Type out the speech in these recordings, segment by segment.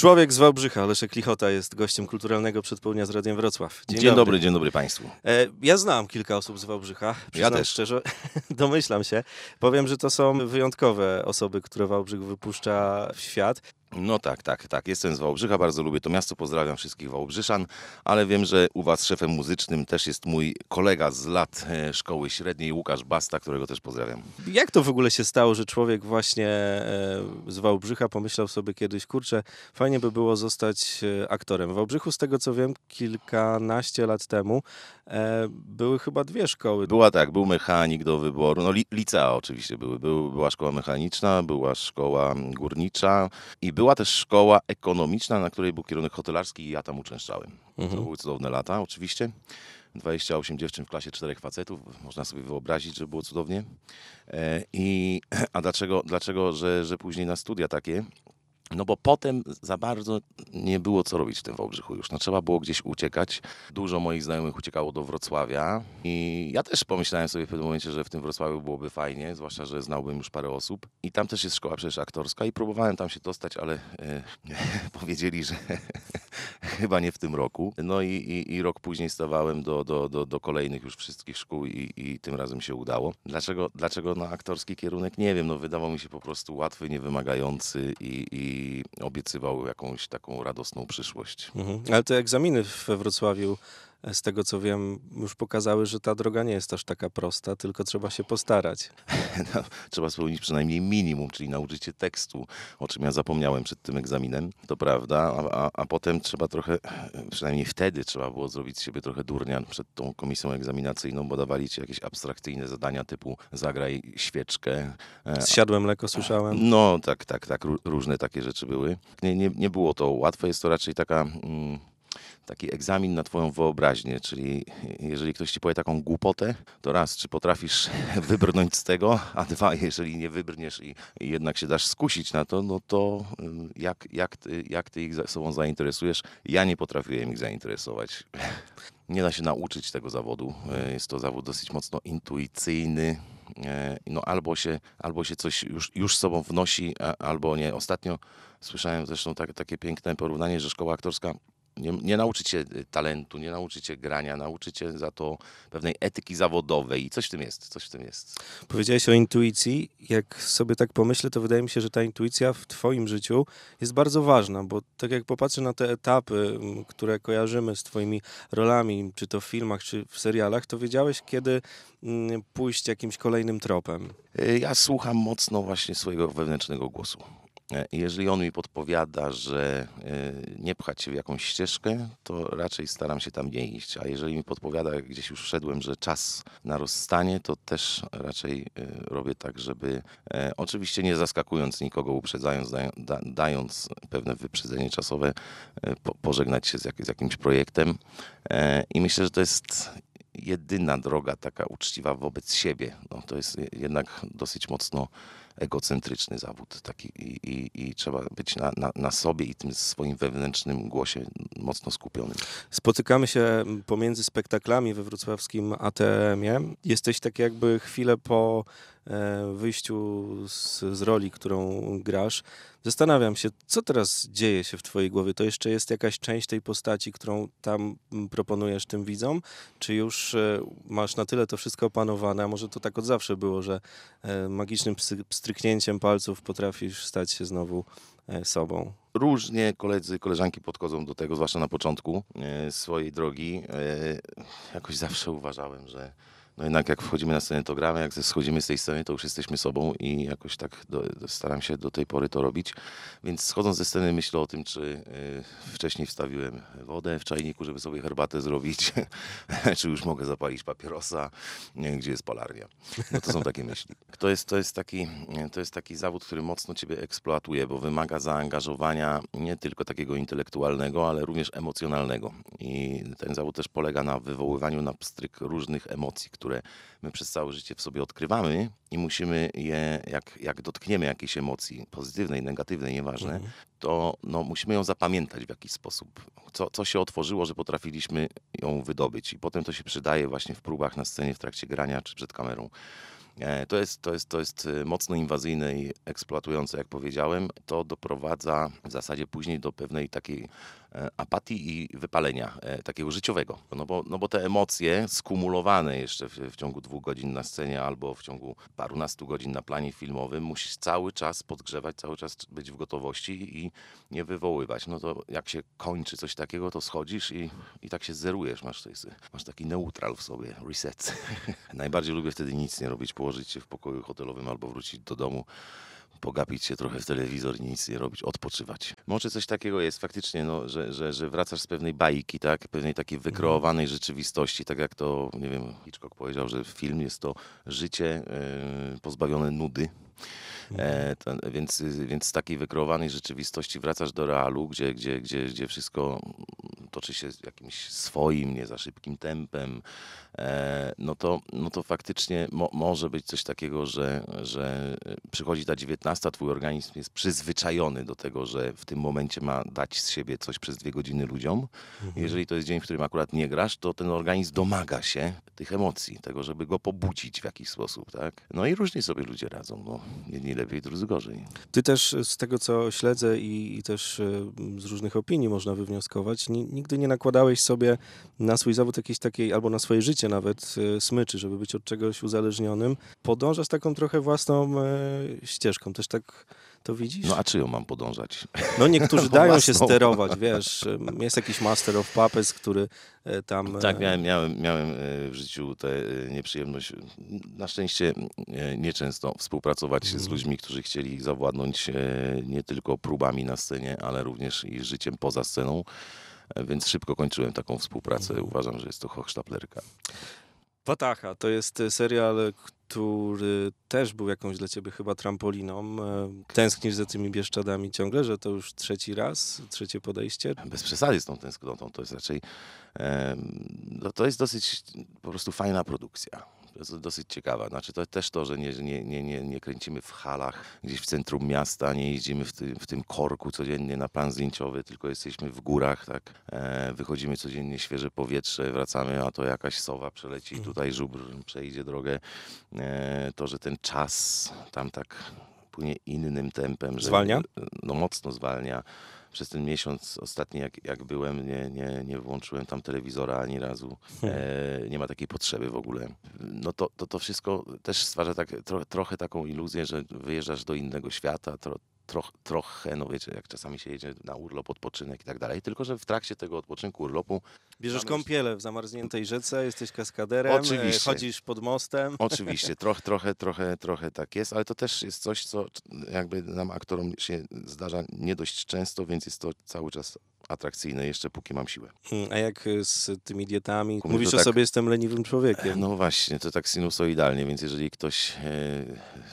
Człowiek z Wałbrzycha, Leszek Lichota jest gościem kulturalnego przedpołudnia z Radiem Wrocław. Dzień, dobry. dzień dobry Państwu. E, ja znam kilka osób z Wałbrzycha. Przyznam też. szczerze, domyślam się. Powiem, że to są wyjątkowe osoby, które Wałbrzych wypuszcza w świat. No tak, tak, tak. Jestem z Wałbrzycha, bardzo lubię to miasto, pozdrawiam wszystkich Wałbrzyszan, ale wiem, że u Was szefem muzycznym też jest mój kolega z lat e, szkoły średniej, Łukasz Basta, którego też pozdrawiam. Jak to w ogóle się stało, że człowiek właśnie e, z Wałbrzycha pomyślał sobie kiedyś, kurczę, fajnie by było zostać e, aktorem. W Wałbrzychu, z tego co wiem, kilkanaście lat temu były chyba dwie szkoły. Była tak, był mechanik do wyboru, no li, licea oczywiście były, był, była szkoła mechaniczna, była szkoła górnicza i była też szkoła ekonomiczna, na której był kierunek hotelarski i ja tam uczęszczałem. Mhm. To były cudowne lata oczywiście. 28 dziewczyn w klasie czterech facetów, można sobie wyobrazić, że było cudownie. E, I, a dlaczego, dlaczego że, że później na studia takie? No bo potem za bardzo nie było co robić w tym Wałbrzychu już. No, trzeba było gdzieś uciekać. Dużo moich znajomych uciekało do Wrocławia i ja też pomyślałem sobie w pewnym momencie, że w tym Wrocławiu byłoby fajnie, zwłaszcza, że znałbym już parę osób. I tam też jest szkoła przecież aktorska i próbowałem tam się dostać, ale e, powiedzieli, że chyba nie w tym roku. No i, i, i rok później stawałem do, do, do, do kolejnych już wszystkich szkół i, i tym razem się udało. Dlaczego, dlaczego na aktorski kierunek? Nie wiem, no wydawał mi się po prostu łatwy, niewymagający i, i obiecywał jakąś taką radosną przyszłość. Mhm. Ale te egzaminy we Wrocławiu, z tego co wiem, już pokazały, że ta droga nie jest aż taka prosta, tylko trzeba się postarać. No, trzeba spełnić przynajmniej minimum, czyli nauczyć się tekstu, o czym ja zapomniałem przed tym egzaminem, to prawda, a, a, a potem trzeba trochę, przynajmniej wtedy trzeba było zrobić z siebie trochę durnia przed tą komisją egzaminacyjną, bo dawali ci jakieś abstrakcyjne zadania typu zagraj świeczkę. e, Zsiadłem mleko, słyszałem. No tak, tak, tak, ró- różne takie rzeczy były. Nie, nie, nie było to łatwe, jest to raczej taka... Mm, Taki egzamin na Twoją wyobraźnię, czyli jeżeli ktoś Ci powie taką głupotę, to raz, czy potrafisz wybrnąć z tego, a dwa, jeżeli nie wybrniesz i, jednak się dasz skusić na to, no to jak, jak, ty, jak Ty ich sobą zainteresujesz? Ja nie potrafiłem ich zainteresować. Nie da się nauczyć tego zawodu. E, Jest to zawód dosyć mocno intuicyjny. E, No albo się, albo się coś już, już sobą wnosi, albo nie. Ostatnio słyszałem zresztą tak, takie piękne porównanie, że szkoła aktorska nie, nie nauczy cię y, talentu, nie nauczy cię grania, nauczy cię za to pewnej etyki zawodowej i coś w tym jest, coś w tym jest. Powiedziałeś o intuicji. Jak sobie tak pomyślę, to wydaje mi się, że ta intuicja w Twoim życiu jest bardzo ważna, bo tak jak popatrzę na te etapy, m, które kojarzymy z Twoimi rolami, czy to w filmach, czy w serialach, to wiedziałeś, kiedy mm, pójść jakimś kolejnym tropem. Y, Ja słucham mocno właśnie swojego wewnętrznego głosu. E, Jeżeli on mi podpowiada, że y, nie pchać się w jakąś ścieżkę, to raczej staram się tam nie iść. A jeżeli mi podpowiada, gdzieś już wszedłem, że czas na rozstanie, to też raczej y, robię tak, żeby e, oczywiście nie zaskakując nikogo, uprzedzając, dają- da, dając pewne wyprzedzenie czasowe, e, po, pożegnać się z, jak, z jakimś projektem. E, I myślę, że to jest jedyna droga taka uczciwa wobec siebie. No, to jest je- jednak dosyć mocno egocentryczny zawód taki i, i, i trzeba być na, na, na sobie i tym swoim wewnętrznym głosie mocno skupionym. Spotykamy się pomiędzy spektaklami we wrocławskim ATM-ie. Jesteś tak jakby chwilę po wyjściu z, z roli, którą grasz. Zastanawiam się, co teraz dzieje się w twojej głowie? To jeszcze jest jakaś część tej postaci, którą tam mm, proponujesz tym widzom? Czy już e, masz na tyle to wszystko opanowane? A może to tak od zawsze było, że e, magicznym pstryknięciem palców potrafisz stać się znowu e, sobą? Różnie koledzy, koleżanki podchodzą do tego, zwłaszcza na początku e, swojej drogi. E, jakoś zawsze uważałem, że no jednak jak wchodzimy na scenę, to gramy, jak schodzimy z tej sceny, to już jesteśmy sobą i jakoś tak do, staram się do tej pory to robić. Więc schodząc ze sceny myślę o tym, czy e, wcześniej wstawiłem wodę w czajniku, żeby sobie herbatę zrobić, czy już mogę zapalić papierosa, nie, gdzie jest palarnia. No to są takie myśli. To jest, to, jest taki, to jest taki zawód, który mocno ciebie eksploatuje, bo wymaga zaangażowania nie tylko takiego intelektualnego, ale również emocjonalnego. I ten zawód też polega na wywoływaniu na pstryk różnych emocji, które my przez całe życie w sobie odkrywamy i musimy je, jak, jak dotkniemy jakiejś emocji, pozytywnej, negatywnej, nieważne, Mhm. to no, musimy ją zapamiętać w jakiś sposób. Co, co się otworzyło, że potrafiliśmy ją wydobyć i potem to się przydaje właśnie w próbach na scenie, w trakcie grania czy przed kamerą. E, To jest, to, jest, to jest e, mocno inwazyjne i eksploatujące, jak powiedziałem. To doprowadza w zasadzie później do pewnej takiej apatii i wypalenia e, takiego życiowego. No bo, no bo te emocje skumulowane jeszcze w, w ciągu dwóch godzin na scenie albo w ciągu parunastu godzin na planie filmowym musisz cały czas podgrzewać, cały czas być w gotowości i nie wywoływać. No to jak się kończy coś takiego, to schodzisz i, i tak się zerujesz. Masz, jest, masz taki neutral w sobie, reset. Najbardziej lubię wtedy nic nie robić, położyć się w pokoju hotelowym albo wrócić do domu, pogapić się trochę w telewizor i nic nie robić, odpoczywać. Może coś takiego jest faktycznie, no, że, że, że wracasz z pewnej bajki, tak? pewnej takiej wykreowanej rzeczywistości, tak jak to, nie wiem, Hitchcock powiedział, że film jest to życie e, pozbawione nudy. E, to, więc, więc z takiej wykreowanej rzeczywistości wracasz do realu, gdzie, gdzie, gdzie, gdzie wszystko toczy się jakimś swoim, nie za szybkim tempem, e, no, to, no to faktycznie mo, może być coś takiego, że, że przychodzi ta 19, twój organizm jest przyzwyczajony do tego, że w tym momencie ma dać z siebie coś przez dwie godziny ludziom. Jeżeli to jest dzień, w którym akurat nie grasz, to ten organizm domaga się tych emocji, tego, żeby go pobudzić w jakiś sposób, tak? No i różnie sobie ludzie radzą, no. Jedni lepiej, drudzy gorzej. Ty też z tego, co śledzę i, i też e, z różnych opinii można wywnioskować, ni, nigdy nie nakładałeś sobie na swój zawód jakiejś takiej, albo na swoje życie nawet e, smyczy, żeby być od czegoś uzależnionym. Podążasz taką trochę własną e, ścieżką. Też tak to widzisz? No a czyją mam podążać? No niektórzy dają się sterować, wiesz. Jest jakiś Master of Puppets, który e, tam... e, Tak, miałem, miałem, miałem e, w życiu tę e, nieprzyjemność, na szczęście e, nieczęsto współpracować z ludźmi, którzy chcieli zawładnąć e, nie tylko próbami na scenie, ale również i życiem poza sceną. E, Więc szybko kończyłem taką współpracę. Uważam, że jest to hochsztaplerka. Watacha to jest e, serial, który też był jakąś dla ciebie chyba trampoliną. E, Tęsknisz za tymi Bieszczadami ciągle, że to już trzeci raz, trzecie podejście. Bez przesady z tą tęsknotą. To jest raczej, no to jest dosyć po prostu fajna produkcja. Jest dosyć ciekawa. Znaczy to też to, że nie, nie, nie, nie, nie kręcimy w halach gdzieś w centrum miasta, nie jeździmy w tym, w tym korku codziennie na plan zdjęciowy, tylko jesteśmy w górach, tak? E, wychodzimy codziennie, świeże powietrze, wracamy, a to jakaś sowa przeleci, tutaj żubr przejdzie drogę. E, to, że ten czas tam tak płynie innym tempem. Że, Zwalnia? No mocno zwalnia przez ten miesiąc ostatni, jak, jak byłem, nie, nie, nie włączyłem tam telewizora ani razu. E, nie ma takiej potrzeby w ogóle. No to, to, to wszystko też stwarza tak, tro, trochę taką iluzję, że wyjeżdżasz do innego świata, tro, troch, trochę, no wiecie, jak czasami się jedzie na urlop, odpoczynek i tak dalej. Tylko, że w trakcie tego odpoczynku, urlopu Bierzesz kąpielę w zamarzniętej rzece, jesteś kaskaderem, e, Oczywiście. chodzisz pod mostem. Oczywiście, trochę, trochę, trochę, trochę tak jest, ale to też jest coś, co jakby nam aktorom się zdarza nie dość często, więc jest to cały czas atrakcyjne, jeszcze póki mam siłę. Mm, A jak e, z tymi dietami? Mówisz o tak- sobie, jestem leniwym człowiekiem. No właśnie, to tak sinusoidalnie, więc jeżeli ktoś e,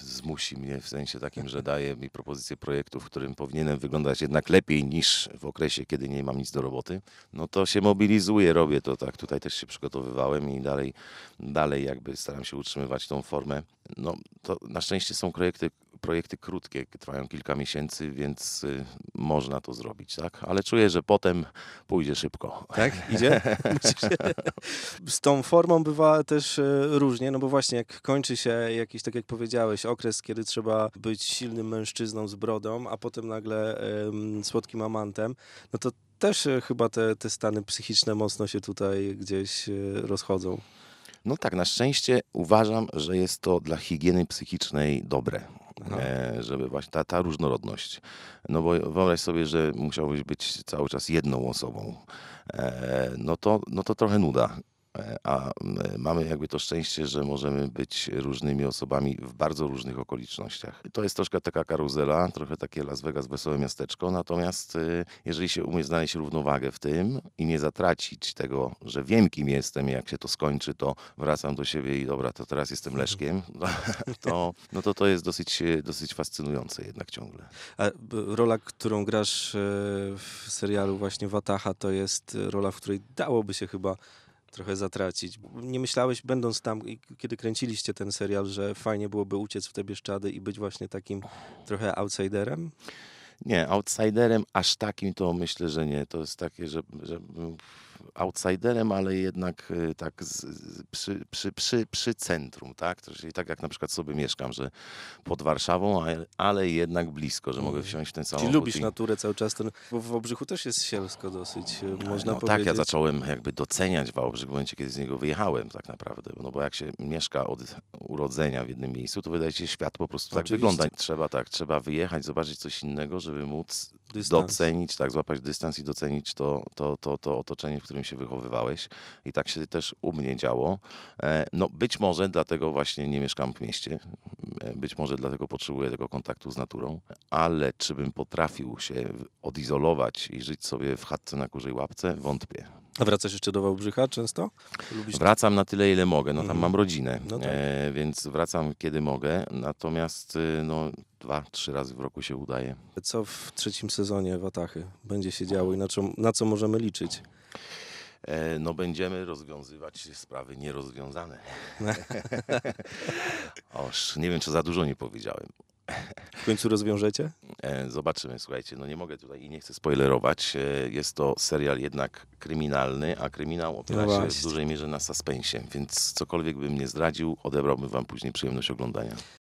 zmusi mnie w sensie takim, że daje mi propozycję projektu, w którym powinienem wyglądać jednak lepiej niż w okresie, kiedy nie mam nic do roboty, no to się mobilizuję, robię to tak. Tutaj też się przygotowywałem i dalej, dalej jakby staram się utrzymywać tą formę. No to na szczęście są projekty, projekty krótkie, trwają kilka miesięcy, więc y, można to zrobić, tak? Ale czuję, że potem pójdzie szybko. Tak? Idzie? Z tą formą bywa też e, różnie, no bo właśnie jak kończy się jakiś, tak jak powiedziałeś, okres, kiedy trzeba być silnym mężczyzną z brodą, a potem nagle słodkim amantem, no to też e, chyba te, te stany psychiczne mocno się tutaj gdzieś rozchodzą. No tak, na szczęście uważam, że jest to dla higieny psychicznej dobre. Aha. E, żeby właśnie ta, ta różnorodność. No bo wyobraź sobie, że musiałbyś być cały czas jedną osobą. E, no, to, no to trochę nuda. E, A m, mamy jakby to szczęście, że możemy być różnymi osobami w bardzo różnych okolicznościach. To jest troszkę taka karuzela, trochę takie Las Vegas wesołe miasteczko, natomiast e, jeżeli się umie znaleźć równowagę w tym i nie zatracić tego, że wiem kim jestem i jak się to skończy, to wracam do siebie i dobra, to teraz jestem Leszkiem, to, no to to jest dosyć, e, dosyć fascynujące jednak ciągle. A rola, którą grasz e, w serialu właśnie Watacha, to jest e, rola, w której dałoby się chyba trochę zatracić. Nie myślałeś, będąc tam, kiedy kręciliście ten serial, że fajnie byłoby uciec w te Bieszczady i być właśnie takim trochę outsiderem? Nie, outsiderem aż takim to myślę, że nie. To jest takie, że, że outsiderem, ale jednak e, tak z, przy, przy, przy, przy centrum, tak? Czyli tak jak na przykład sobie mieszkam, że pod Warszawą, ale, ale jednak blisko, że mogę Mhm. wsiąść w ten Czyli samochód. lubisz i- naturę cały czas, ten, bo w Obrzychu też jest sielsko dosyć, e, można no, powiedzieć. tak, ja zacząłem jakby doceniać Wałbrzych w momencie, kiedy z niego wyjechałem tak naprawdę. No bo jak się mieszka od urodzenia w jednym miejscu, to wydaje się świat po prostu tak Oczywiście. wygląda. Trzeba tak, trzeba wyjechać, zobaczyć coś innego, żeby móc Dystans. docenić, tak, złapać dystans i docenić to, to, to, to otoczenie, w którym się wychowywałeś. I tak się też u mnie działo. E, No być może dlatego właśnie nie mieszkam w mieście. E, Być może dlatego potrzebuję tego kontaktu z naturą. Ale czy bym potrafił się odizolować i żyć sobie w chatce na kurzej łapce? Wątpię. A wracasz jeszcze do Wałbrzycha często? Lubisz Wracam na tyle, ile mogę. No tam Mhm. mam rodzinę, No tak. e, więc wracam kiedy mogę. Natomiast y, no, dwa, trzy razy w roku się udaje. Co w trzecim sezonie Watachy będzie się działo i na co, na co możemy liczyć? E, No będziemy rozwiązywać sprawy nierozwiązane. Oż, nie wiem, czy za dużo nie powiedziałem. W końcu rozwiążecie? E, Zobaczymy, słuchajcie, no nie mogę tutaj i nie chcę spoilerować. E, Jest to serial jednak kryminalny, a kryminał opiera No się właśnie. w dużej mierze na suspensie, więc cokolwiek bym nie zdradził, odebrałbym wam później przyjemność oglądania.